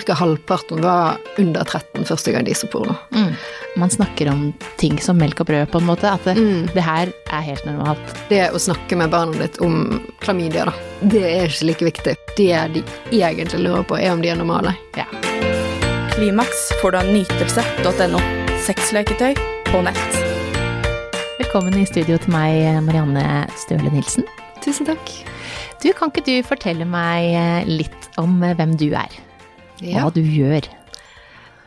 ca. halvparten var under 13 første gang de så porno. Mm. Man snakker om ting som melk og brød, på en måte. At det, det her er helt normalt. Det å snakke med barnet ditt om klamydia, da, det er ikke like viktig. Det de egentlig lurer på, er om de er normale. Ja. Klimaks får du av nytelse.no. Sexleketøy på nett. Velkommen i studio til meg, Marianne Støle Nilsen. Tusen takk. Du, kan ikke du fortelle meg litt om hvem du er? Hva du gjør?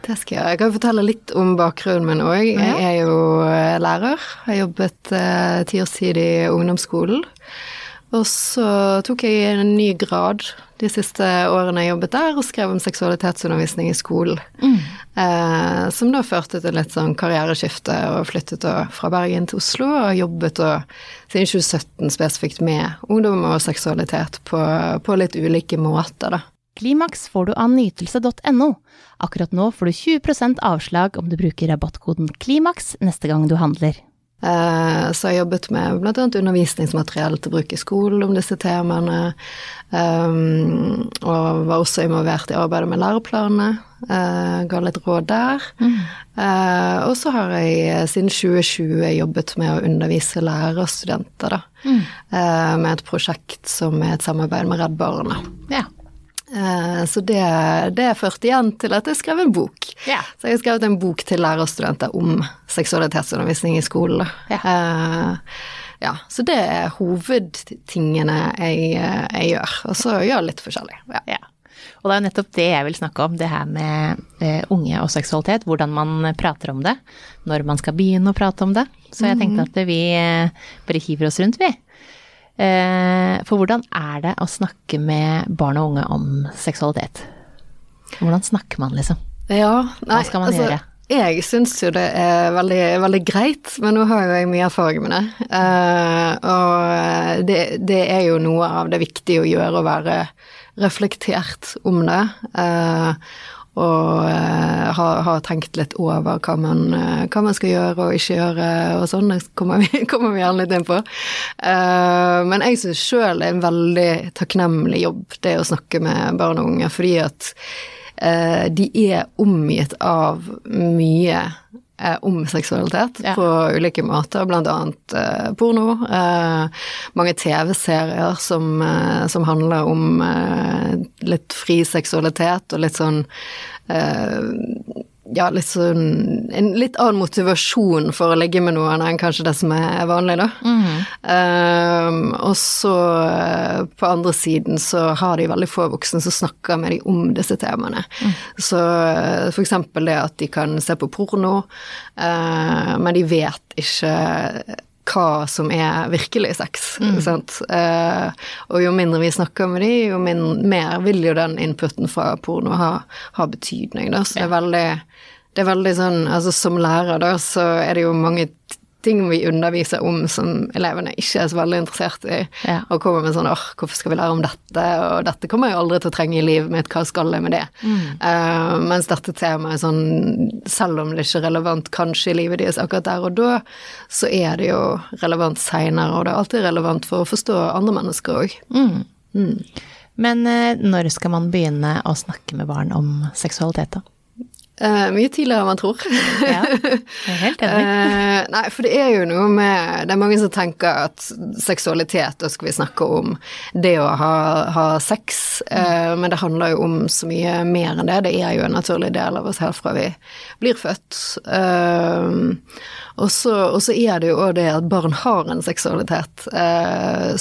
Det skal jeg. Jeg kan fortelle litt om bakgrunnen min òg. Jeg er jo eh, lærer. Jeg har jobbet eh, ti års tid i ungdomsskolen. Og så tok jeg en ny grad de siste årene jeg jobbet der, og skrev om seksualitetsundervisning i skolen. Mm. Eh, som da førte til litt sånn karriereskifte, og flyttet fra Bergen til Oslo, og jobbet da siden 2017 spesifikt med ungdom og seksualitet på, på litt ulike måter, da. Klimaks får du av nytelse.no. Akkurat nå får du 20% avslag om du bruker rabattkoden KLIMAKS neste gang du handler. Eh, så jeg har jobbet med bl.a. undervisningsmateriell til bruk i skolen om disse temaene. Um, og var også involvert i arbeidet med læreplanene. Uh, ga litt råd der. Mm. Uh, og så har jeg siden 2020 jobbet med å undervise lærerstudenter, da. Mm. Med et prosjekt som er et samarbeid med Redd Barna. Ja. Eh, så det, det førte igjen til at jeg skrev en bok. Yeah. Så jeg har skrevet en bok til lærerstudenter om seksualitetsundervisning i skolen. Yeah. Uh, ja, så det er hovedtingene jeg, jeg gjør. Og så gjør jeg litt forskjellig. Ja. Yeah. Og det er jo nettopp det jeg vil snakke om, det her med uh, unge og seksualitet. Hvordan man prater om det. Når man skal begynne å prate om det. Så jeg tenkte mhm. at vi bare hiver oss rundt, vi. Eh, for hvordan er det å snakke med barn og unge om seksualitet? Hvordan snakker man, liksom? Ja, nei, Hva skal man altså, gjøre? Jeg syns jo det er veldig, veldig, greit, men nå har jo jeg mye erfaring med det. Uh, og det, det, er jo noe av det viktige å gjøre, å være reflektert om det. Uh, og uh, har, har, tenkt litt over hva man, uh, hva man, skal gjøre og ikke gjøre og sånn. Det kommer vi, kommer vi gjerne litt inn på. Uh, men jeg syns sjøl det er en veldig takknemlig jobb, det å snakke med barn og unge, fordi at de er omgitt av mye om seksualitet ja. på ulike måter, blant annet eh, porno. Eh, mange TV-serier som, eh, som, handler om litt fri seksualitet og litt sånn ja, litt sånn En litt annen motivasjon for å ligge med noen enn kanskje det som er vanlig, da. Mm um, og så på andre siden så har de veldig få voksne som snakker med dem om disse temaene. Mm. Så for eksempel det at de kan se på porno, uh, men de vet ikke hva som er virkelig sex. Mm. Uh, og jo mindre vi snakker med dem, jo min, mer vil jo den inputen fra porno ha, ha betydning. Da. Så det er veldig det er veldig sånn Altså som lærer, da, så er det jo mange ting vi underviser om som elevene ikke er så veldig interessert i, ja. og kommer med sånn åh, hvorfor skal vi lære om dette, og dette kommer jeg aldri til å trenge i livet mitt, hva skal jeg med det? Mm. Uh, mens dette temaet sånn, selv om det ikke er relevant kanskje i livet deres akkurat der og da, så er det jo relevant seinere, og det er alltid relevant for å forstå andre mennesker òg. Mm. Mm. Men uh, når skal man begynne å snakke med barn om seksualitet, da? Uh, mye tidligere enn man tror. ja, jeg er helt enig. uh, nei, for det er jo noe med Det er mange som tenker at seksualitet, da skal vi snakke om det å ha, ha sex, uh, men det handler jo om så mye mer enn det. Det er jo en naturlig del av oss helt fra vi blir født. og, så, er det jo òg det at barn har en seksualitet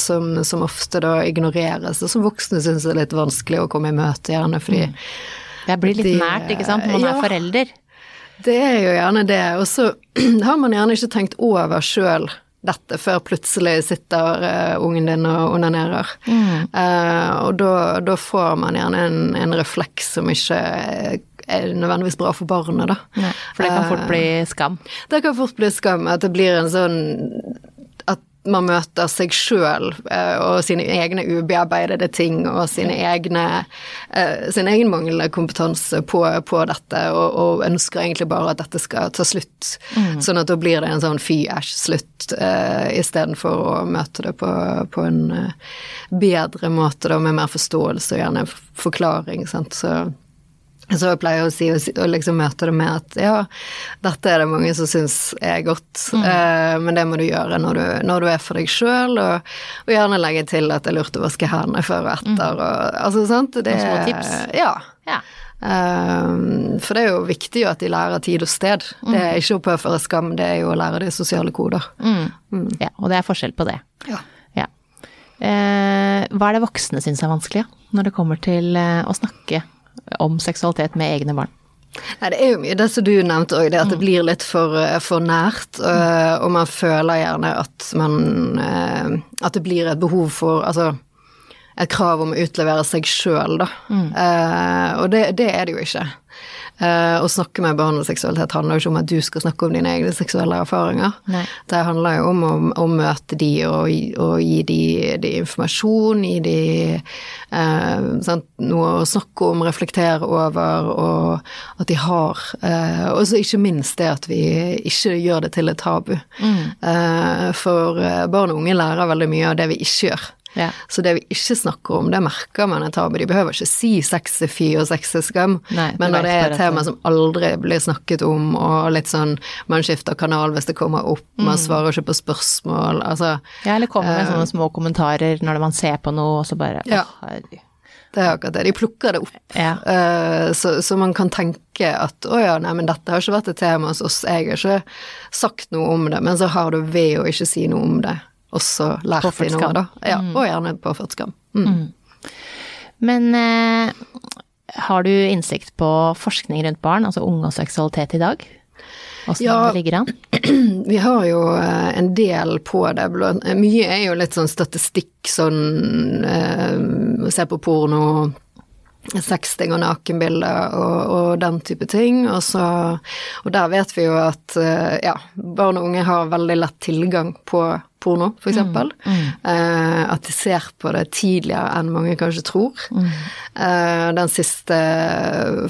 som, som, ofte da ignoreres, og som voksne syns er litt vanskelig å komme i møte, gjerne fordi mm det blir litt de, nært, ikke sant, når man ja, er forelder. Det er jo gjerne det. Og så har man gjerne ikke tenkt over sjøl dette før plutselig sitter uh, ungen din og onanerer. Mm. Uh, og da, får man gjerne en, en, refleks som ikke er nødvendigvis bra for barnet, da. Nei, for det kan fort bli skam? Det kan fort bli skam. At det blir en sånn man møter seg sjøl eh, og sine egne ubearbeidede ting og sine egne, eh, sin egen manglende kompetanse på, på dette, og, og, ønsker egentlig bare at dette skal ta slutt. Mm. Sånn at da blir det en sånn fy, æsj, slutt, uh, istedenfor å møte det på, på en bedre måte, da, med mer forståelse og gjerne forklaring. Sant? Så Så jeg pleier å si og liksom møte det med at ja, dette er det mange som syns er godt, mm. eh, men det må du gjøre når du, når du er for deg sjøl, og, og, gjerne legge til at det er lurt å vaske hendene før og etter, mm. og altså sant. Det, små tips. Ja. ja. Um, for det er jo viktig at de lærer tid og sted. Mm. Det er ikke å påføre skam, det er jo å lære de sosiale koder. Mm. Mm. Ja, og det er forskjell på det. Ja. ja. Uh, hva er det voksne syns er vanskelig, når det kommer til uh, å snakke om seksualitet med egne barn? Nei, Det er jo mye det som du nevnte òg, det at det blir litt for, eh, for nært. Og, og, man føler gjerne at man eh, At det blir et behov for Altså et krav om å utlevere seg sjøl, da. Mm. Eh, og det, det, er det jo ikke. Uh, å snakke med barn om seksualitet handler jo ikke om at du skal snakke om dine egne seksuelle erfaringer. Nei. Det handler jo om å, møte de og, og gi de, de, informasjon, gi de uh, noe å snakke om, reflektere over, og at de har uh, Og så ikke minst det at vi ikke gjør det til et tabu. Mm. for barn og unge lærer veldig mye av det vi ikke gjør. Ja. Så det vi ikke snakker om, det merker man er tabu. De behøver ikke si sex er fy og sex er skam, men når det er et tema som aldri blir snakket om, og litt sånn man skifter kanal hvis det kommer opp, man mm. svarer ikke på spørsmål, altså Ja, eller kommer med uh, sånne små kommentarer når man ser på noe, og så bare ja. Å, det er akkurat det. De plukker det opp. Ja. Uh, så, så, man kan tenke at å ja, nei, men dette har ikke vært et tema hos oss, jeg har ikke sagt noe om det, men så har du ved å ikke si noe om det, også lært i noe, da. Ja, mm. Og gjerne påført skam. Mm. Mm. Men eh, har du innsikt på forskning rundt barn, altså unge og seksualitet i dag? Åssen ja, det ligger an? Vi har jo eh, en del på det. Mye er jo litt sånn statistikk, sånn eh, Se på porno sexting og nakenbilder og, og, den type ting. Og, så, og der vet vi jo at eh, ja, barn og unge har veldig lett tilgang på porno, f.eks. Mm, eh, at de ser på det tidligere enn mange kanskje tror. Mm. Uh, den siste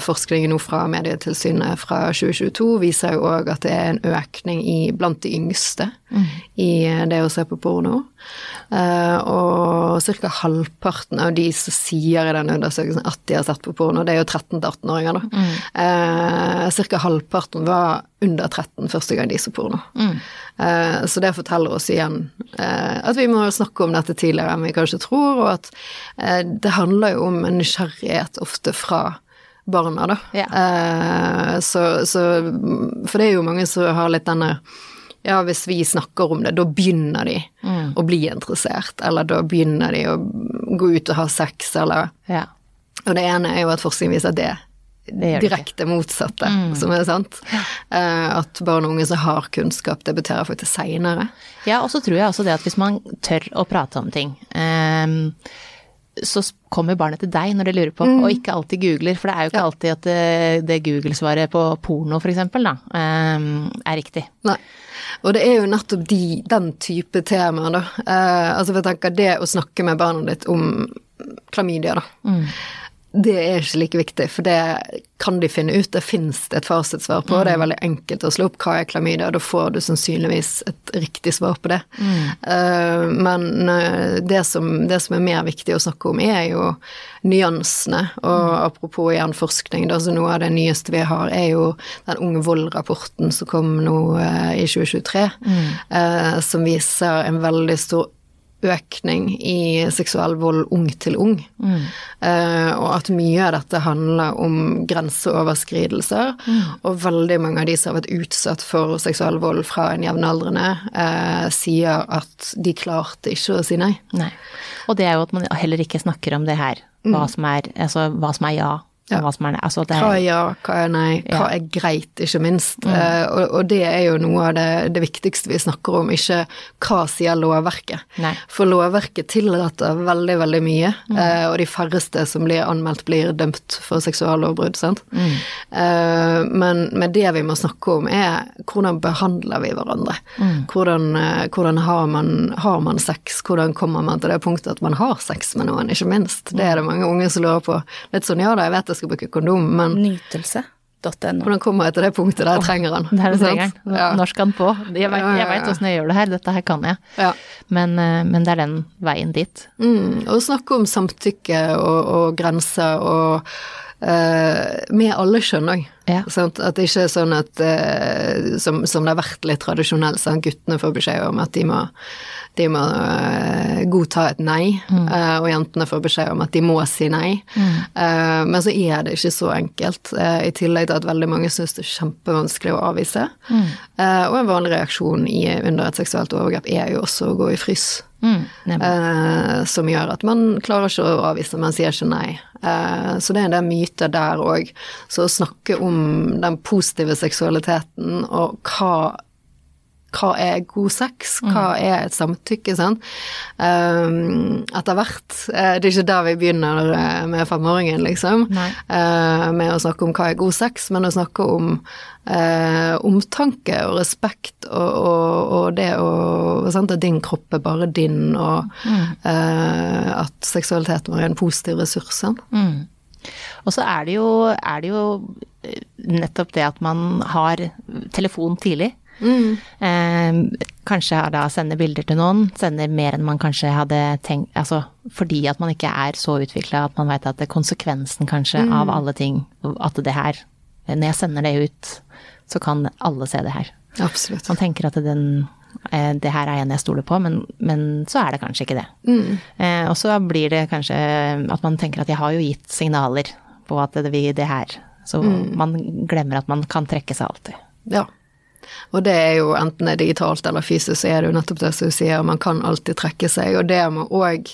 forskningen nå fra Medietilsynet fra 2022 viser jo òg at det er en økning i, blant de yngste mm. i det å se på porno. Uh, og ca. halvparten av de som sier i den undersøkelsen at de har sett på porno, det er jo 13-18-åringer, da. Mm. Ca. halvparten var under 13 første gang de så porno. Mm. Så det forteller oss igjen at vi må snakke om dette tidligere enn vi kanskje tror, og at eh, det handler jo om en nysgjerrighet ofte fra barna, da. Ja. Så, så, For det er jo mange som har litt denne ja, hvis vi snakker om det, da begynner de mm. å bli interessert, eller da begynner de å gå ut og ha sex, eller ja. Og det ene er jo at forskning viser at det direkte motsatte, mm. som er sant. Uh, at barn og unge som har kunnskap, debuterer faktisk seinere. Ja, og så tror jeg også det at hvis man tør å prate om ting, um, så kommer barnet til deg når det lurer på, mm. og ikke alltid googler. For det er jo ikke ja. alltid at det, det Google-svaret på porno, for eksempel, da, um, er riktig. Nei. Og det er jo nettopp de, den type temaer, da. Uh, altså for jeg tenker det å snakke med barnet ditt om klamydia, da. Mm det er ikke like viktig, for det kan de finne ut. Det fins et fasitsvar på. Mm. Det er veldig enkelt å slå opp hva er klamydia, da får du sannsynligvis et riktig svar på det. Mm. Uh, men uh, det, som, det, som, er mer viktig å snakke om, er jo nyansene. Og mm. apropos igjen forskning, da, så noe av det nyeste vi har, er jo den Unge Vold-rapporten som kom nå uh, i 2023, mm. som viser en veldig stor økning i seksuell vold ung til ung. Mm. Eh, og at mye av dette handler om grenseoverskridelser. Mm. Og veldig mange av de som har vært utsatt for seksuell vold fra en jevnaldrende, eh, sier at de klarte ikke å si nei. nei. Og det er jo at man heller ikke snakker om det her. Hva, mm. som, er, altså, hva som er ja, ja. Hva, er, altså er, hva er ja, hva er nei, hva ja. er greit, ikke minst. Mm. Uh, og, og, det er jo noe av det, det, viktigste vi snakker om, ikke hva sier lovverket. Nei. For lovverket tillater veldig, veldig mye, mm. uh, og de færreste som blir anmeldt, blir dømt for seksuallovbrudd, sant. Mm. Uh, men, men, det vi må snakke om, er hvordan behandler vi hverandre? Mm. Hvordan, hvordan har, man, har, man, sex? Hvordan kommer man til det punktet at man har sex med noen, ikke minst? Det er det mange unge som lurer på. Litt sånn ja da, jeg vet det skal bruke kondom, men Nytelse. Hvordan kommer jeg til det punktet der jeg trenger den? Der du trenger den. Ja. Når skal den på? Jeg veit ja, ja, åssen jeg gjør det her, dette her kan jeg. Men, eh, men, det er den veien dit. Mm, og snakke om samtykke og, og grenser og med alle kjønn òg. Ja. At det ikke er sånn at uh, som, som, det har vært litt tradisjonelt, sånn, guttene får beskjed om at de må, de må uh, godta et nei, mm. og jentene får beskjed om at de må si nei. Mm. men så er det ikke så enkelt, i tillegg til at veldig mange syns det er kjempevanskelig å avvise. Mm. og en vanlig reaksjon i, under et seksuelt overgrep er jo også å gå i frys. Mm, eh, som gjør at man klarer ikke å avvise, man sier ikke nei. Eh, så det er en del myter der òg. Så å snakke om den positive seksualiteten og hva hva er god sex, hva mm. er et samtykke, sånn. Um, etter hvert. Uh, det er ikke der vi begynner uh, med femåringen, liksom, uh, med å snakke om hva er god sex, men å snakke om omtanke og respekt og, og, og det å sant, At din kropp er bare din, og mm. at seksualiteten vår er en positiv ressurs. Mm. Og så er det, jo, er det jo nettopp det at man har telefon tidlig. Mm. Eh, kanskje da sender bilder til noen, sender mer enn man kanskje hadde tenkt Altså fordi at man ikke er så utvikla at man veit at det er konsekvensen kanskje mm. av alle ting, at det her Når jeg sender det ut, så kan alle se det her. Absolutt. Man tenker at den eh, det her er en jeg stoler på, men, men, så er det kanskje ikke det. Mm. Eh, og så blir det kanskje at man tenker at jeg har jo gitt signaler på at det vil det her. Så mm. man glemmer at man kan trekke seg alltid. Ja. Og det er jo enten det er digitalt eller fysisk, så er det jo nettopp det som du sier, man kan alltid trekke seg, og det må òg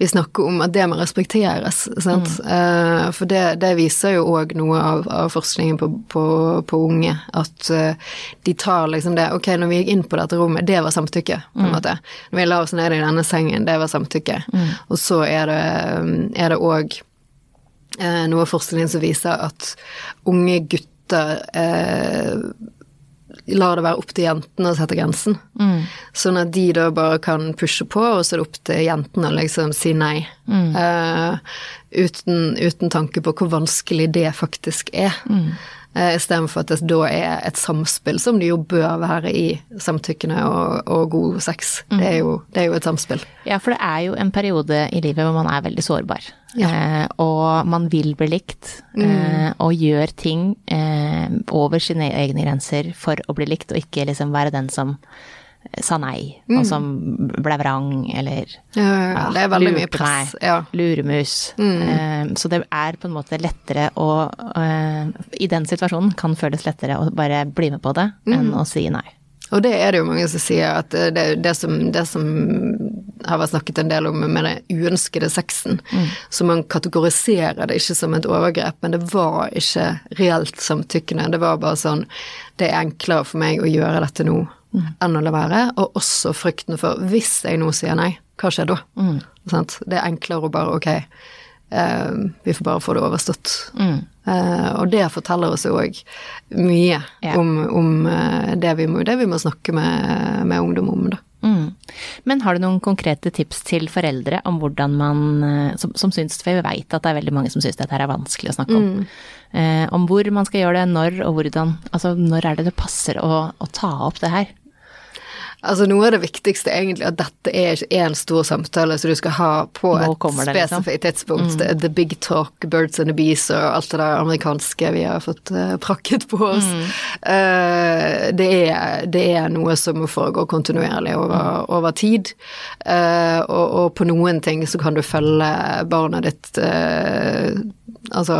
vi snakker om at det må respekteres, sant. Mm. Uh, for det, det, viser jo òg noe av, av, forskningen på, på, på unge, at uh, de tar liksom det Ok, når vi gikk inn på dette rommet, det var samtykke, på en mm. måte. Når vi la oss ned i denne sengen, det var samtykke. Mm. Og så er det òg uh, noe forskning som viser at unge gutter lar det være opp til jentene å sette grensen. Mm. Sånn at de da bare kan pushe på, og så er det opp til jentene å liksom si nei. Mm. Uh, uten, uten, tanke på hvor vanskelig det faktisk er. Mm. Uh, Istedenfor at det da er et samspill, som det jo bør være i samtykkende og, og god sex. Mm. Det, er jo, det, er jo, et samspill. Ja, for det er jo en periode i livet hvor man er veldig sårbar. Ja. Eh, og man vil bli likt, mm. eh, og gjør ting eh, over sine egne grenser for å bli likt, og ikke liksom være den som eh, sa nei, mm. og som ble vrang, eller ja, ja, Det er veldig mye press. Ja. Luremus. Mm. Uh, så det er på en måte lettere å uh, I den situasjonen kan føles lettere å bare bli med på det, enn mm. å si nei. Og det er det jo mange som sier, at det, det, som, det som, har vært snakket en del om med den uønskede sexen, mm. så man kategoriserer det ikke som et overgrep, men det var ikke reelt samtykkende. Det var bare sånn Det er enklere for meg å gjøre dette nå mm. enn å la være. Og også frykten for hvis jeg nå sier nei, hva skjer da? Mm. Det er enklere å bare ok, eh, vi får bare få det overstått. Mm. Eh, og det forteller oss jo òg mye ja. om, om uh, det, vi må, det, vi må, snakke med, med ungdom om, da. Mm. Men har du noen konkrete tips til foreldre om hvordan man uh, som, som syns, for jeg veit at det er veldig mange som syns dette her er vanskelig å snakke om. Mm. om hvor man skal gjøre det, når og hvordan. Altså når er det det passer å, å ta opp det her? Altså Noe av det viktigste egentlig at dette er ikke én stor samtale som du skal ha på et liksom. spesifikt tidspunkt. Mm. The big talk, birds and the bees og alt det der amerikanske vi har fått uh, prakket på oss. Mm. Uh, det, er, det, er, noe som må foregå kontinuerlig over, mm. over tid. Uh, og, og, på noen ting så kan du følge barna ditt Altså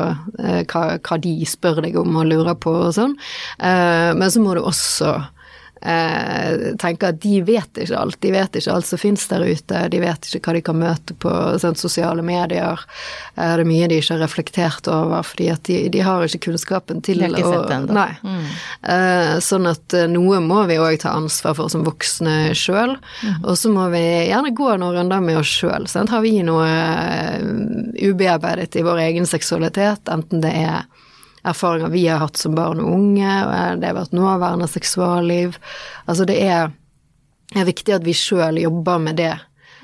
hva, hva, de spør deg om og lurer på og sånn. men så må du også eh, tenker at de vet ikke alt. De vet ikke alt som finnes der ute. De vet ikke hva de kan møte på sånn, sosiale medier. Eh, det er mye de ikke har reflektert over, fordi at de, de har ikke kunnskapen til å Nei. Mm. Eh, sånn at eh, noe må vi òg ta ansvar for som voksne sjøl. Mm. Og så må vi gjerne gå noen runder med oss sjøl. Har vi noe uh, ubearbeidet i vår egen seksualitet, enten det er erfaringer vi har hatt som barn og unge, det har vært nåværende seksualliv. Altså det er, er viktig at vi sjøl jobber med det.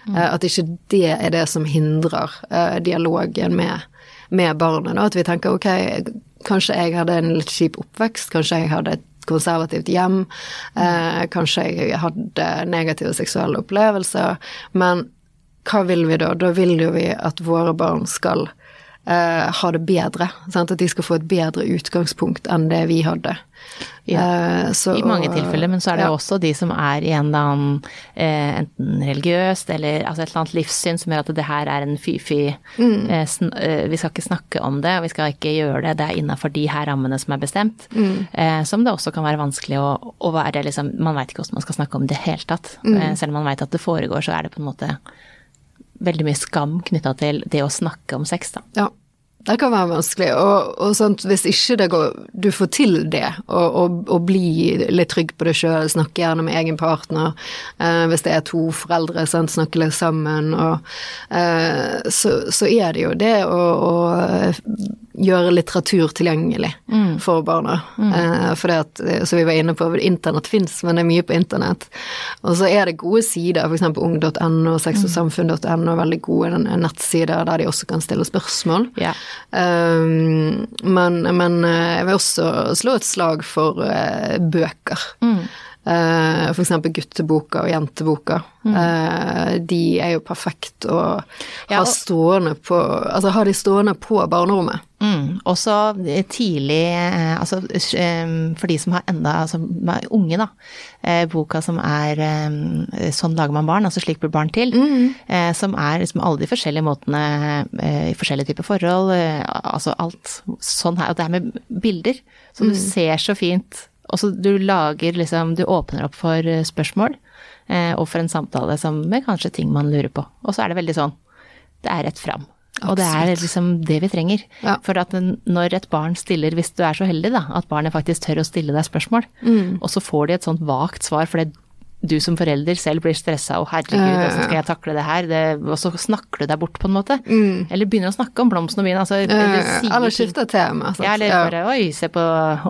Mm. At ikke det er det som hindrer uh, dialogen med, med barnet. At vi tenker ok, kanskje jeg hadde en litt kjip oppvekst, kanskje jeg hadde et konservativt hjem, uh, kanskje jeg hadde negative seksuelle opplevelser, men hva vil vi da? Da vil jo vi at våre barn skal eh, ha det bedre. Sant? At de skal få et bedre utgangspunkt enn det vi hadde. Ja, uh, så- I mange tilfeller, men så er det ja. også de som er i en eller annen uh, enten religiøst eller altså et eller annet livssyn som gjør at det her er en fy-fy Mm. Vi skal ikke snakke om det, og vi skal ikke gjøre det, det er innafor de her rammene som er bestemt. Mm. Som det også kan være vanskelig å, å være liksom Man veit ikke hvordan man skal snakke om det i det hele tatt. Mm. Selv om man veit at det foregår, så er det på en måte veldig mye skam knytta til det å snakke om sex, da. Ja. Det kan være vanskelig, og, og sånt, hvis ikke det går, du får til det, og, og, og bli litt trygg på det sjøl, snakke gjerne med egen partner, eh, hvis det er to foreldre, sant, snakke litt sammen, og, eh, så, så er det jo det å, gjøre litteratur tilgjengelig for barna. Eh, for det at, eh, som vi var inne på, internett fins, men det er mye på internett. Og så er det gode sider, f.eks. ung.no, sexogsamfunn.no, veldig gode nettsider der de også kan stille spørsmål. Yeah. Um, men, men eh, jeg vil også slå et slag for eh, bøker. Mm. for eksempel gutteboka og jenteboka. Eh, de er jo perfekt å Ja, ha og- stående på Altså ha de stående på barnerommet. Mm, også tidlig, eh, altså eh, for de som har enda, altså unge da, eh, boka som er eh, Sånn lager man barn, altså slik blir barn til, Mm. som er liksom alle de forskjellige måtene eh, i forskjellige typer forhold, eh, altså alt sånn her, og det er med bilder, så du ser så fint, og så du lager liksom, du åpner opp for eh, spørsmål, eh, og for en samtale som med kanskje ting man lurer på, og så er det veldig sånn, det er rett fram. Og det er liksom det vi trenger. Ja. For at når et barn stiller, hvis du er så heldig da, at barnet faktisk tør å stille deg spørsmål, Mm. og så får de et sånt vagt svar fordi du som forelder selv blir stressa, og herregud, hvordan skal jeg takle det her, det, og så snakker du deg bort på en måte. Mm. Eller begynner å snakke om blomstene mine, altså, eller sier Eller ting. tema. sant? Ja, eller bare oi, se på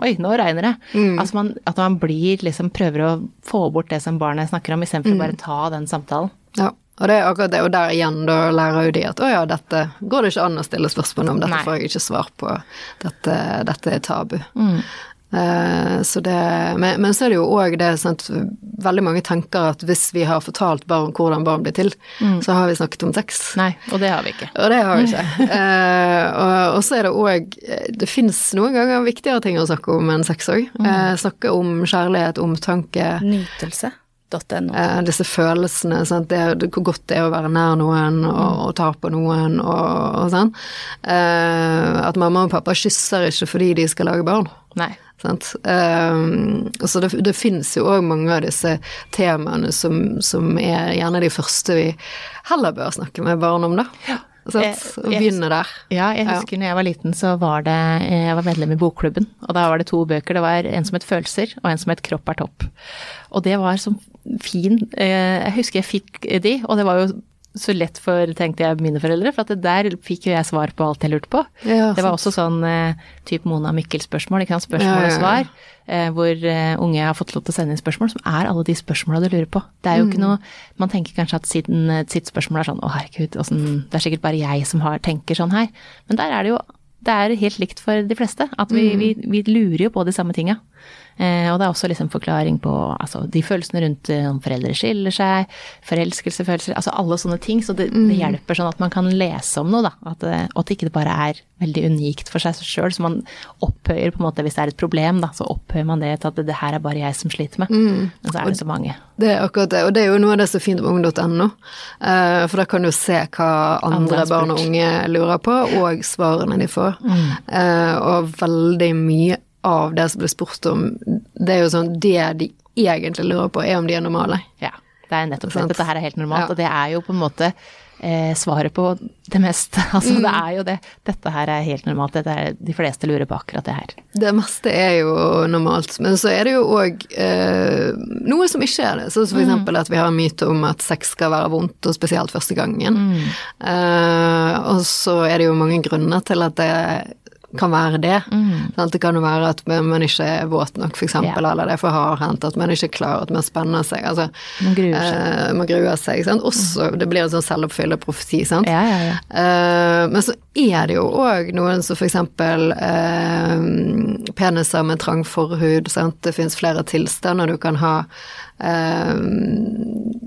oi, nå regner det. Mm. Altså man, at man blir liksom prøver å få bort det som barnet snakker om, istedenfor Mm. bare ta den samtalen. Ja, og det er akkurat det, og der igjen da lærer jo de at å ja, dette går det ikke an å stille spørsmål om, dette Nei. får jeg ikke svar på, dette, dette er tabu. Mm. Uh, så det, men, men så er det jo òg det sant, veldig mange tenker at hvis vi har fortalt barn hvordan barn blir til, Mm. så har vi snakket om sex. Nei, og det har vi ikke. Og det har vi ikke. uh, og, og så er det òg Det fins noen ganger viktigere ting å snakke om enn sex òg. Mm. snakke om kjærlighet, omtanke. Nytelse.no. Eh, disse følelsene, sant? Det, det, hvor godt det er å være nær noen og, og ta på noen og, og sånn. Eh, at mamma og pappa kysser ikke fordi de skal lage barn. Nei. Sant? Um, så det, det finnes jo òg mange av disse temaene som, som er gjerne de første vi heller bør snakke med barn om, da. Sant? Eh, Og begynne der. Ja, jeg Ja. husker når jeg var liten, så var det Jeg var medlem i bokklubben, og da var det to bøker. Det var en som het Følelser, og en som het Kropp er topp. Og det var så fin eh, Jeg husker jeg fikk de, og det var jo så lett for, tenkte jeg, mine foreldre, for at det der fikk jo jeg svar på alt jeg lurte på. Ja, det var sant. også sånn eh, type Mona Mikkel-spørsmål, ikke sant, spørsmål Ja, ja, og svar, eh, hvor eh, unge har fått lov til å sende inn spørsmål, som er alle de spørsmåla du lurer på. Det er jo Mm. ikke noe Man tenker kanskje at siden sitt spørsmål er sånn å herregud, åssen Det er sikkert bare jeg som har, tenker sånn her. Men der er det jo det er helt likt for de fleste. At vi, Mm. vi, vi lurer jo på de samme tinga. Eh, og det er også liksom forklaring på altså, de følelsene rundt eh, om foreldre skiller seg, forelskelsefølelser, altså alle sånne ting. Så det, Mm. det hjelper sånn at man kan lese om noe, da. At, eh, og at ikke det bare er veldig unikt for seg sjøl. Så man opphøyer på en måte, hvis det er et problem, da, så opphøyer man det til at det her er bare jeg som sliter med. Mm. Men så er det så mange. Det er akkurat det, og det er jo noe av det som er fint med ung.no. eh, for da kan du se hva Andre andre barn og unge lurer på, og svarene de får. Eh, og veldig mye av det som ble spurt om, det er jo sånn Det de egentlig lurer på, er om de er normale. Ja, det er nettopp sånn. Dette her er helt normalt, Ja. og det er jo på en måte eh, svaret på det meste. Altså Mm. det er jo det. Dette her er helt normalt. Dette er, de fleste lurer på akkurat det her. Det meste er jo normalt, men så er det jo òg eh, noe som ikke er det. Sånn som for eksempel at vi har en myte om at sex skal være vondt, og spesielt første gangen. Eh, og så er det jo mange grunner til at det kan være det. Sant? Det kan jo være at man ikke er våt nok, for eksempel, eller det er for hardhendt, at man ikke er klar, at man spenner seg. Altså, Man gruer seg. eh, man gruer seg. Sant? Også, det blir en sånn selvoppfyllende profeti, sant. Ja, ja, ja. Eh, men så er det jo òg noen som eksempel eh, peniser med trang forhud, sant. Det fins flere tilstander. Du kan ha eh,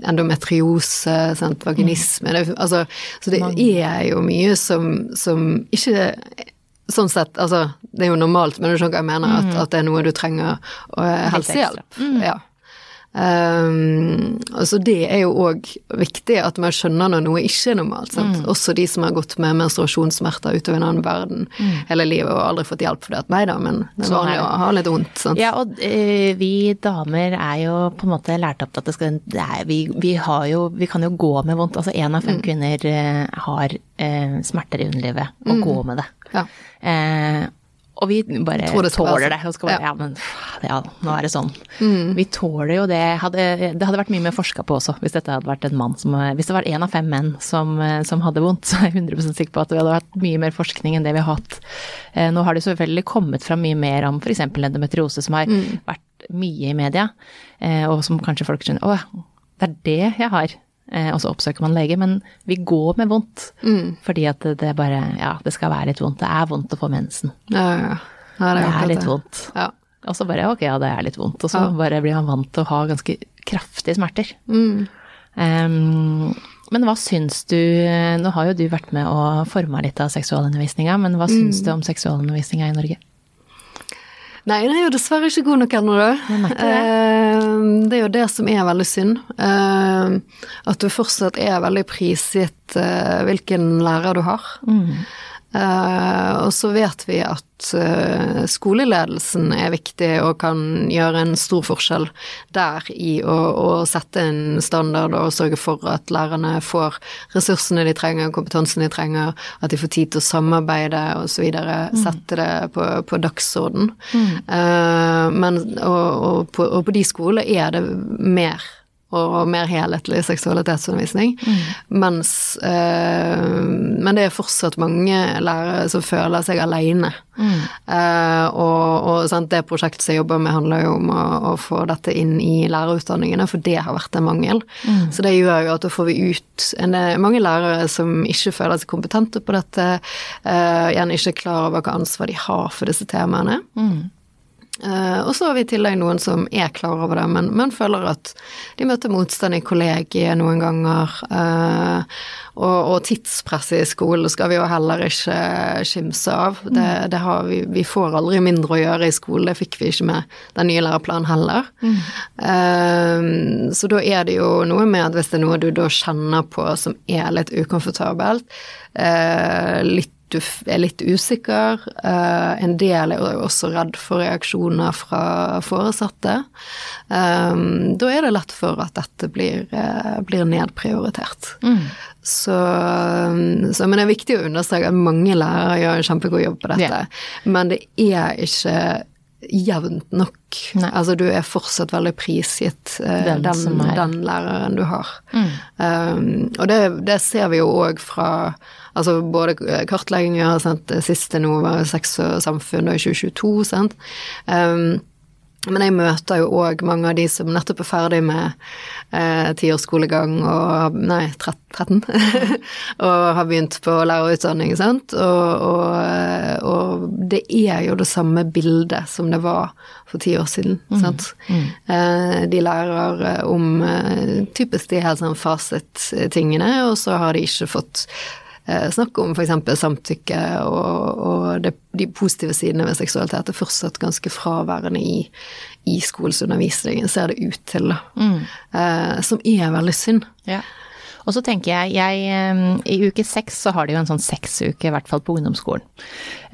endometriose, sant, vaginisme det, altså, Så det er jo mye som, som ikke Sånn sett, altså det er jo normalt, men du skjønner hva jeg mener, at, at det er noe du trenger uh, helsehjelp. Mm. Ja. Um, altså det er jo òg viktig at man skjønner når noe ikke er normalt. Mm. Også de som har gått med menstruasjonssmerter utover en annen verden hele livet og aldri fått hjelp for det. At nei da, men det er Sånn vanlig å ha litt vondt. Ja, og uh, vi damer er jo på en måte lært opp til at det skal det er, vi, vi har jo Vi kan jo gå med vondt. Altså én av fem kvinner uh, har uh, smerter i underlivet og går med det. Ja. Eh, og vi bare tåler det tåler det. Og skal bare, Ja. ja. men ja, nå er det sånn. Vi tåler jo det. Hadde, det hadde vært mye mer forska på også, hvis dette hadde vært en mann som Hvis det var én av fem menn som, eh, som hadde vondt, så er jeg 100% sikker på at det hadde vært mye mer forskning enn det vi har hatt. Eh, nå har det selvfølgelig kommet fram mye mer om f.eks. endometriose, som har vært mye i media, eh, og som kanskje folk skjønner Å, det er det jeg har. Eh, og så oppsøker man lege, men vi går med vondt. Fordi at det, det bare Ja, det skal være litt vondt. Det er vondt å få mensen. Ja, ja, ja. er Det er litt det. vondt. Ja. Og så bare ok, ja det er litt vondt. Og så bare blir man vant til å ha ganske kraftige smerter. Mm. Um, men hva syns du Nå har jo du vært med og forma litt av seksualundervisninga, men hva syns Mm. du om seksualundervisninga i Norge? Nei, den er jo dessverre ikke god nok ennå, da. Det. Eh, Det er jo det som er veldig synd. Eh, At du fortsatt er veldig prisgitt eh, hvilken lærer du har. Eh, og så vet vi at eh, skoleledelsen er viktig og kan gjøre en stor forskjell der i å, å sette en standard og sørge for at lærerne får ressursene de trenger, kompetansen de trenger, at de får tid til å samarbeide osv. Sette det på, på dagsorden. Eh, men, og, og, på, og på de skolene er det mer og mer helhetlig seksualitetsundervisning. Mens eh, Men det er fortsatt mange lærere som føler seg alene. Eh, og og sant, det prosjektet som jeg jobber med, handler jo om å, å få dette inn i lærerutdanningene, for det har vært en mangel. Så det gjør jo at da får vi ut en, mange lærere som ikke føler seg kompetente på dette, eh, gjerne ikke er klar over hva ansvar de har for disse temaene. Eh, og så har vi i tillegg noen som er klar over det, men, men føler at de møter motstand i kollegiet noen ganger. eh, og, og tidspresset i skolen skal vi jo heller ikke skimse av. Det, det har vi, vi får aldri mindre å gjøre i skolen, det fikk vi ikke med den nye læreplanen heller. Eh, så da er det jo noe med at hvis det er noe du da kjenner på som er litt ukomfortabelt, eh, litt du er litt usikker. eh, en del er jo også redd for reaksjoner fra foresatte. Um, da er det lett for at dette blir, eh, blir nedprioritert. Så, så, men det er viktig å understreke at mange lærere gjør en kjempegod jobb på dette. Men det er ikke jevnt nok. Nei. Altså du er fortsatt veldig prisgitt uh, Den den, den læreren du har. Um, og det, det ser vi jo òg fra altså både kartlegginger sant? Siste nå var sex og samfunn i 2022, sant. Um, men jeg møter jo òg mange av de som nettopp er ferdig med eh, ti års skolegang og Nei, 13. og har begynt på lærerutdanning, sant. Og, og, og det er jo det samme bildet som det var for ti år siden, sant. Eh, de lærer eh, om eh, typisk de helt sånn fasit-tingene, og så har de ikke fått eh, snakk om f.eks. samtykke og, og det, de positive sidene ved seksualitet er fortsatt ganske fraværende i, i skolesundervisningen, ser det ut til, da. Eh, som er veldig synd. Ja. Og så tenker jeg, jeg eh, I uke seks så har de jo en sånn sexuke, i hvert fall på ungdomsskolen.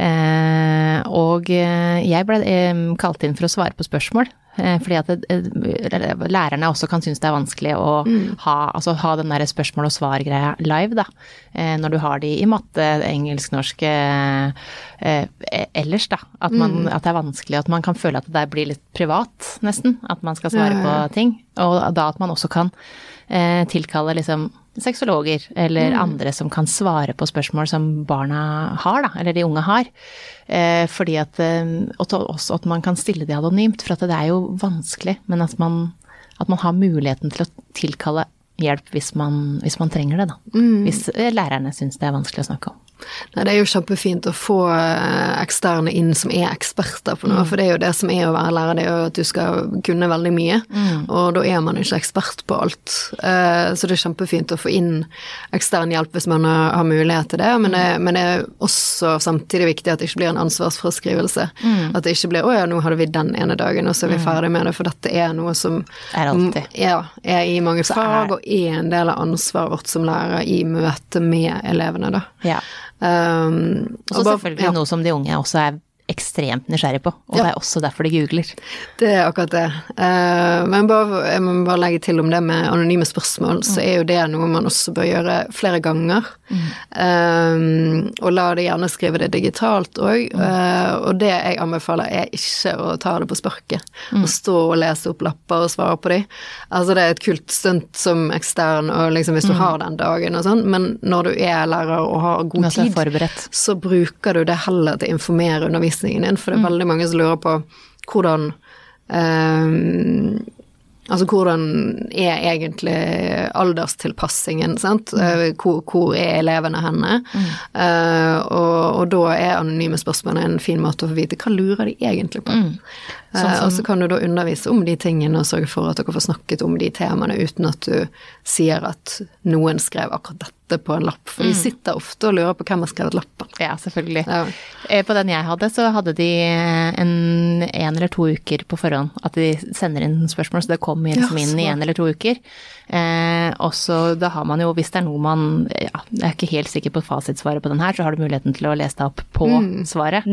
Eh, og eh, jeg ble eh, kalt inn for å svare på spørsmål. Eh, Fordi at det, eh, lærerne også kan synes det er vanskelig å ha, altså ha den der spørsmål og svar-greia live, da. Eh, Når du har de i matte, engelsk, norsk eh, eh, ellers, da. At, man, at det er vanskelig, at man kan føle at det der blir litt privat, nesten. At man skal svare Ja, ja, på ting. Og da at man også kan eh, tilkalle liksom sexologer eller andre som kan svare på spørsmål som barna har, da, eller de unge har. Eh, fordi at eh, og også at man kan stille det anonymt, for det er jo vanskelig, men at man, at man har muligheten til å tilkalle hjelp hvis man, hvis man trenger det, da. Hvis eh, lærerne syns det er vanskelig å snakke om. Nei, det er jo kjempefint å få eh, eksterne inn som er eksperter på noe, for det er jo det som er å være lærer, det er jo at du skal kunne veldig mye, og da er man ikke ekspert på alt. Eh, Så det er kjempefint å få inn ekstern hjelp hvis man har mulighet til det, men det, men det er også samtidig viktig at det ikke blir en ansvarsfraskrivelse. At det ikke blir 'å ja, nå hadde vi den ene dagen, og så er vi ferdig med det', for dette er noe som Er ja, er i mange fag, og er en del av ansvaret vårt som lærer i møte med elevene, da. Ja. Um, Og så selvfølgelig ja, noe som de unge også er ekstremt nysgjerrig på, og Ja. det er også derfor de googler. Det er akkurat det. Eh, men bare, jeg må bare legge til om det med anonyme spørsmål, så er jo det noe man også bør gjøre flere ganger. Eh, og la det gjerne skrive det digitalt òg. og det jeg anbefaler, er ikke å ta det på sparket. Å stå og lese opp lapper og svare på de. Altså det er et kult stunt som ekstern, og liksom hvis du har den dagen og sånn, men når du er lærer og har god tid, så bruker du det heller til å informere undervisningen din, for det er veldig mange som lurer på hvordan eh, Altså hvordan er egentlig alderstilpassingen, sant? Eh, Hvor, hvor er elevene henne? Eh, og, og da er anonyme spørsmål en fin måte å få vite hva lurer de egentlig på. Eh, og så kan du da undervise om de tingene og sørge for at dere får snakket om de temaene uten at du sier at noen skrev akkurat dette på en lapp, for de sitter ofte og lurer på hvem har skrevet lappen. Ja, selvfølgelig. Ja. Eh, På den jeg hadde, så hadde de en, en eller to uker på forhånd at de sender inn spørsmål, så det kom liksom Ja, inn i en eller to uker. Eh, og så da har man jo, hvis det er noe man ja, Jeg er ikke helt sikker på fasitsvaret på den her, så har du muligheten til å lese deg opp på svaret.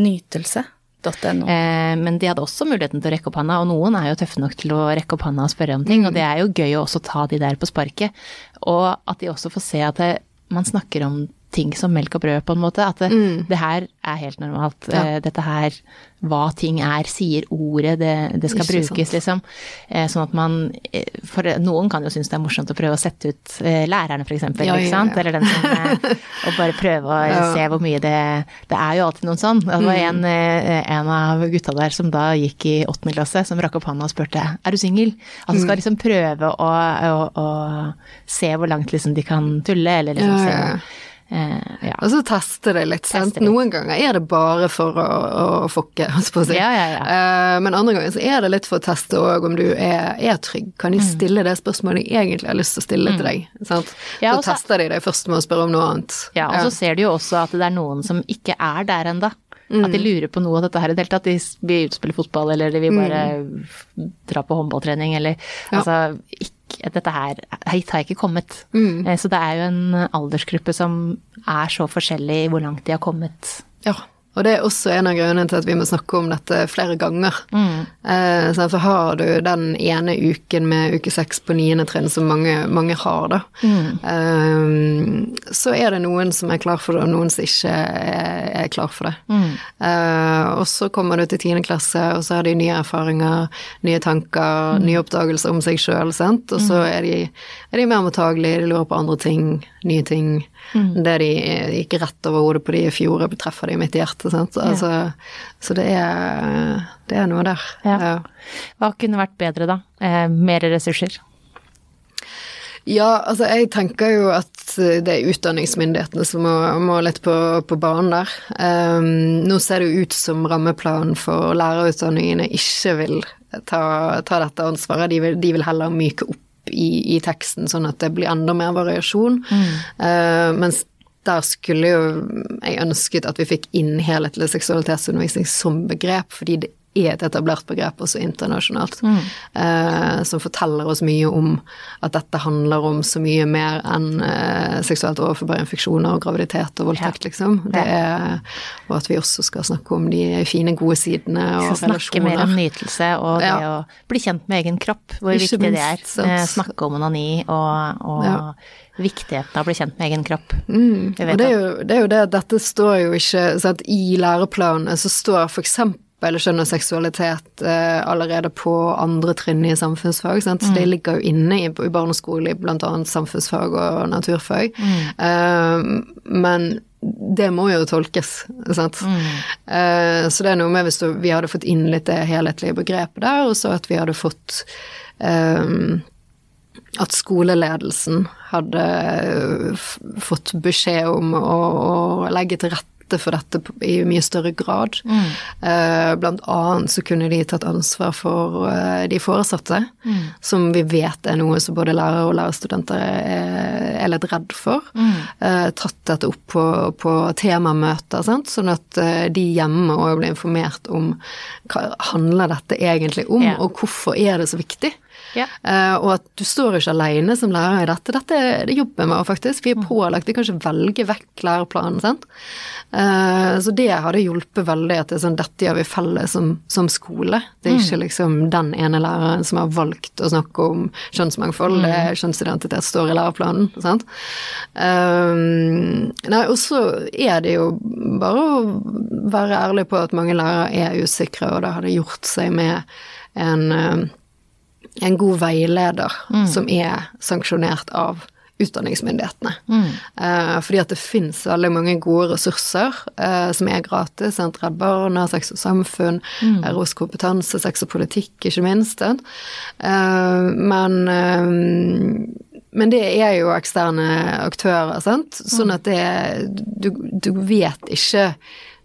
Nytelse.no. Eh, men de hadde også muligheten til å rekke opp handa, og noen er jo tøffe nok til å rekke opp handa og spørre om ting, og det er jo gøy å også ta de der på sparket. Og at de også får se at det, man snakker om ting som melk og brød, på en måte. At det, det her er helt normalt. Ja. Eh, Dette her, hva ting er, sier ordet, det, det skal Ikke brukes, liksom. Eh, Sånn at man eh, For noen kan jo synes det er morsomt å prøve å sette ut lærerne, for eksempel, Ja, ja, ikke sant? Eller den som Og bare prøve å se hvor mye det Det er jo alltid noen sånn. Det var en, eh, en av gutta der som da gikk i åttende klasse, som rakk opp hånda og spurte er du singel. Altså skal liksom prøve å, å, å se hvor langt liksom de kan tulle, eller liksom se. Eh, ja. Og så teste det litt, sant. Litt. Noen ganger er det bare for å, å fokke, holdt jeg på å si. Ja, ja. Eh, Men andre ganger så er det litt for å teste òg om du er, er trygg. Kan de stille det spørsmålet de egentlig har lyst til å stille til deg? Sant? Mm. Ja, så også, tester de deg først med å spørre om noe annet. Ja, og så ser du jo også at det er noen som ikke er der ennå. At de lurer på noe av dette her i det hele tatt. De vil utspille fotball, eller de vil bare dra på håndballtrening, eller Ja. altså ikke, Dette her hit har jeg ikke kommet. Mm. Så det er jo en aldersgruppe som er så forskjellig i hvor langt de har kommet. Ja. Og det er også en av grunnene til at vi må snakke om dette flere ganger. Mm. Eh, så for har du den ene uken med uke seks på niende trinn, som mange, mange har, da, Mm. eh, så er det noen som er klar for det, og noen som ikke er, er klar for det. Mm. Eh, og så kommer du til tiende klasse, og så har de nye erfaringer, nye tanker, Mm. nye oppdagelser om seg sjøl, sant. Og så er de, er de mer mottagelige, de lurer på andre ting, nye ting. Mm. Det de gikk rett over hodet på de i fjor, treffer de midt i hjertet, sant. Altså, Så det er, det er noe der. Ja. Ja. Hva kunne vært bedre da? Eh, mer ressurser? Ja, altså jeg tenker jo at det er utdanningsmyndighetene som må, må litt på, på banen der. Um, nå ser det jo ut som rammeplanen for lærerutdanningene ikke vil ta, ta dette ansvaret. De vil, de vil heller myke opp i, i teksten, sånn at det blir enda mer variasjon. Uh, mens der skulle jo jeg ønsket at vi fikk inn helhetlig seksualitetsundervisning som begrep, fordi det er et etablert begrep også internasjonalt, eh, som forteller oss mye om at dette handler om så mye mer enn eh, seksuelt overførbare infeksjoner og graviditet og voldtekt, liksom. Det er, og at vi også skal snakke om de fine, gode sidene og skal snakke mer om nytelse og det Ja. å bli kjent med egen kropp, hvor Ikke viktig det er. minst. Eh, Snakke om onani og, og Ja. viktigheten av å bli kjent med egen kropp. Mm. Det er, jo, det er jo det dette står jo ikke sant? I læreplanene så står eksempel kjønn og seksualitet eh, allerede på andre trinn i samfunnsfag. Sant? Så det ligger jo inne i, i barneskole i annet samfunnsfag og naturfag. Eh, men det må jo tolkes, sant. Eh, så det er noe med hvis vi hadde fått inn litt det helhetlige begrepet der, og så at vi hadde fått eh, at skoleledelsen hadde fått beskjed om å, å legge til rette for dette i mye større grad. Mm. Blant annet så kunne de tatt ansvar for eh, de foresatte, som vi vet er noe som både lærere og lærerstudenter er, litt redd for. Mm. Tatt dette opp på, på temamøter, sant? sånn at eh, de hjemme òg blir informert om hva handler dette egentlig om, Ja. og hvorfor er det så viktig. Ja. Eh, og at du står ikke alene som lærer i dette. Dette er det jobben vår, faktisk. Vi er pålagt, vi kan ikke velge vekk læreplanen, sant. Eh, så det hadde hjulpet veldig at det er sånn, dette gjør vi felles som, som skole. Det er ikke liksom den ene læreren som har valgt å snakke om kjønnsmangfold, det er kjønnsidentitet står i læreplanen, sant. Eh, nei, og så er det jo bare å være ærlig på at mange lærere er usikre, og det hadde gjort seg med en en god veileder som er sanksjonert av utdanningsmyndighetene. Eh, fordi at det finnes veldig mange gode ressurser eh, som er gratis. Sant? Redd Barna, Sex og Samfunn, ROs kompetanse, sex og politikk, ikke minst. Eh, men eh, men det er jo eksterne aktører, sant. Sånn at det du, du vet ikke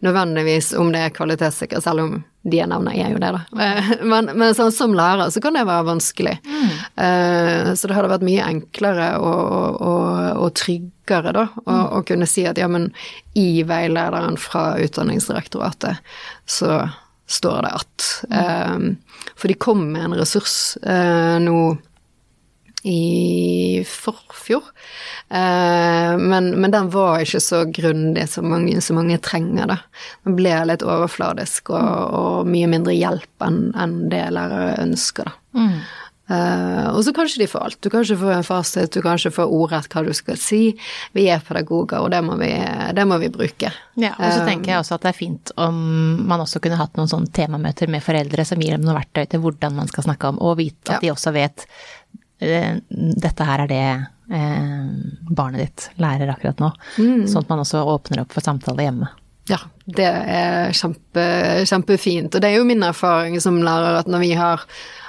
nødvendigvis om det er kvalitetssikker, selv om de jeg nevner er jo det, da. Eh, Men, men sånn, som lærer så kan det være vanskelig. Eh, Så det hadde vært mye enklere og, og, og tryggere, da, å, mm. kunne si at ja, men i veilederen fra Utdanningsdirektoratet så står det at eh, For de kom med en ressurs nå i forfjor. Eh, men, men den var ikke så grundig som mange, så mange trenger, da. Den ble litt overfladisk og, og mye mindre hjelp enn en det lærere ønsker, da. Eh, og så kanskje de få alt. Du kan ikke få en fasit, du kan ikke få ordrett hva du skal si. Vi er pedagoger, og det må vi, det må vi bruke. Ja, og så tenker jeg også at det er fint om man også kunne hatt noen sånne temamøter med foreldre som gir dem noe verktøy til hvordan man skal snakke om, og vite at Ja. de også vet eh, dette her er det eh, barnet ditt lærer akkurat nå. Sånn at man også åpner opp for samtale hjemme. Ja, det er kjempe, kjempefint. Og det er jo min erfaring som lærer at når vi har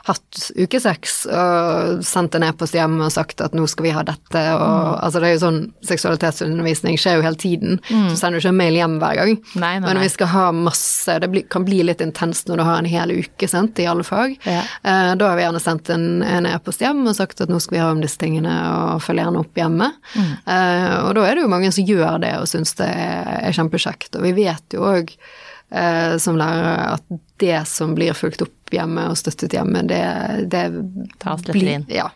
hatt uke seks og sendt en e-post hjem og sagt at nå skal vi ha dette, og altså det er jo sånn seksualitetsundervisning skjer jo hele tiden, så sender du ikke en mail hjem hver gang. Nei, nei, Men når vi skal ha masse, det blir, kan bli litt intenst når du har en hel uke sendt i alle fag. Ja. Eh, Da har vi gjerne sendt en, e-post hjem og sagt at nå skal vi ha om disse tingene og følge gjerne opp hjemme. Eh, og da er det jo mange som gjør det og syns det er, er kjempekjekt. Og vi vet jo òg eh, som lærere at det som blir fulgt opp hjemme og støttet hjemme, det, det Tas lettere blir- inn. Ja.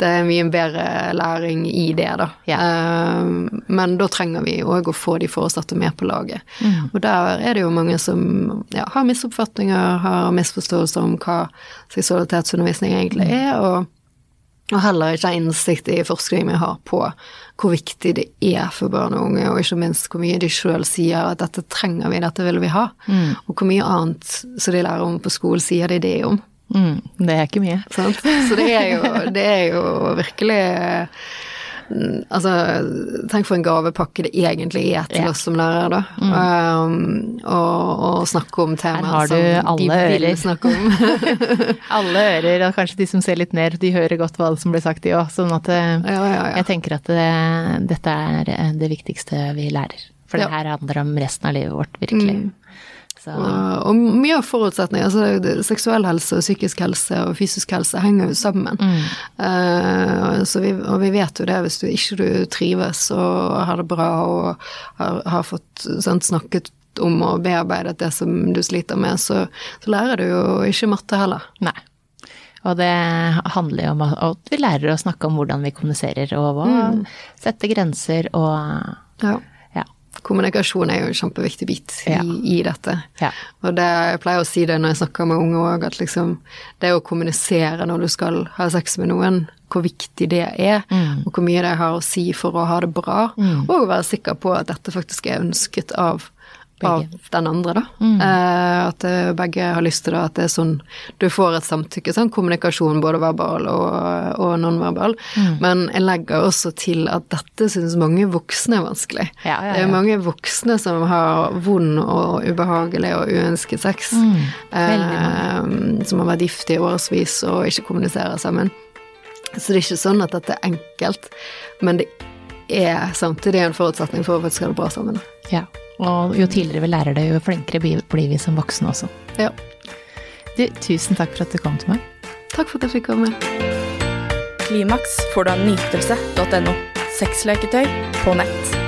Det er mye bedre læring i det, da. Yeah. Eh, men da trenger vi òg å få de foresatte med på laget. Og der er det jo mange som ja, har misoppfatninger, har misforståelser om hva seksualitetsundervisning egentlig er, og, og heller ikke har innsikt i forskning vi har på hvor viktig det er for barn og unge, og ikke minst hvor mye de sjøl sier at dette trenger vi, dette vil vi ha. Og hvor mye annet som de lærer om på skolen, sier de det om. Mm, det er ikke mye. Sant? Så det er jo, det er jo virkelig mm, Altså, tenk for en gavepakke det egentlig er til oss som lærere, da. Um, og, og snakke om temaer som de ører. vil snakke om. Alle ører, og kanskje de som ser litt ned, de hører godt hva som blir sagt, de òg. Sånn at eh, ja, ja, ja. jeg tenker at det, dette er eh, det viktigste vi lærer. For det her handler om resten av livet vårt, virkelig. Så Og, mye av forutsetninger, altså seksuell helse og psykisk helse og fysisk helse henger jo sammen. Eh, så vi, og vi vet jo det, hvis du ikke du trives og har det bra og har, har fått sant, snakket om og bearbeidet det som du sliter med, så, så lærer du jo ikke matte heller. Nei. Og det handler jo om at vi lærer å snakke om hvordan vi kommuniserer, og hva, sette grenser og Ja. Kommunikasjon er jo en kjempeviktig bit i, Ja. i dette. Ja. Og det, jeg pleier å si det når jeg snakker med unge òg, at liksom det å kommunisere når du skal ha sex med noen, hvor viktig det er, og hvor mye det har å si for å ha det bra, og å være sikker på at dette faktisk er ønsket av av den andre, da. Eh, at eh, begge har lyst til det, at det er sånn du får et samtykke. Sånn kommunikasjon, både verbal og, og nonverbal. Men jeg legger også til at dette syns mange voksne er vanskelig. Ja, ja, Det er mange voksne som har vond og ubehagelig og uønsket sex. Mm. eh, som har vært gift i årevis og ikke kommuniserer sammen. Så det er ikke sånn at dette er enkelt, men det er samtidig en forutsetning for at vi skal ha det bra sammen. Ja. Og jo tidligere vi lærer det, jo flinkere blir vi som voksne også. Ja. Du, tusen takk for at du kom til meg. Takk for at jeg fikk komme. Klimaks får du av nytelse.no. Sexleketøy på nett.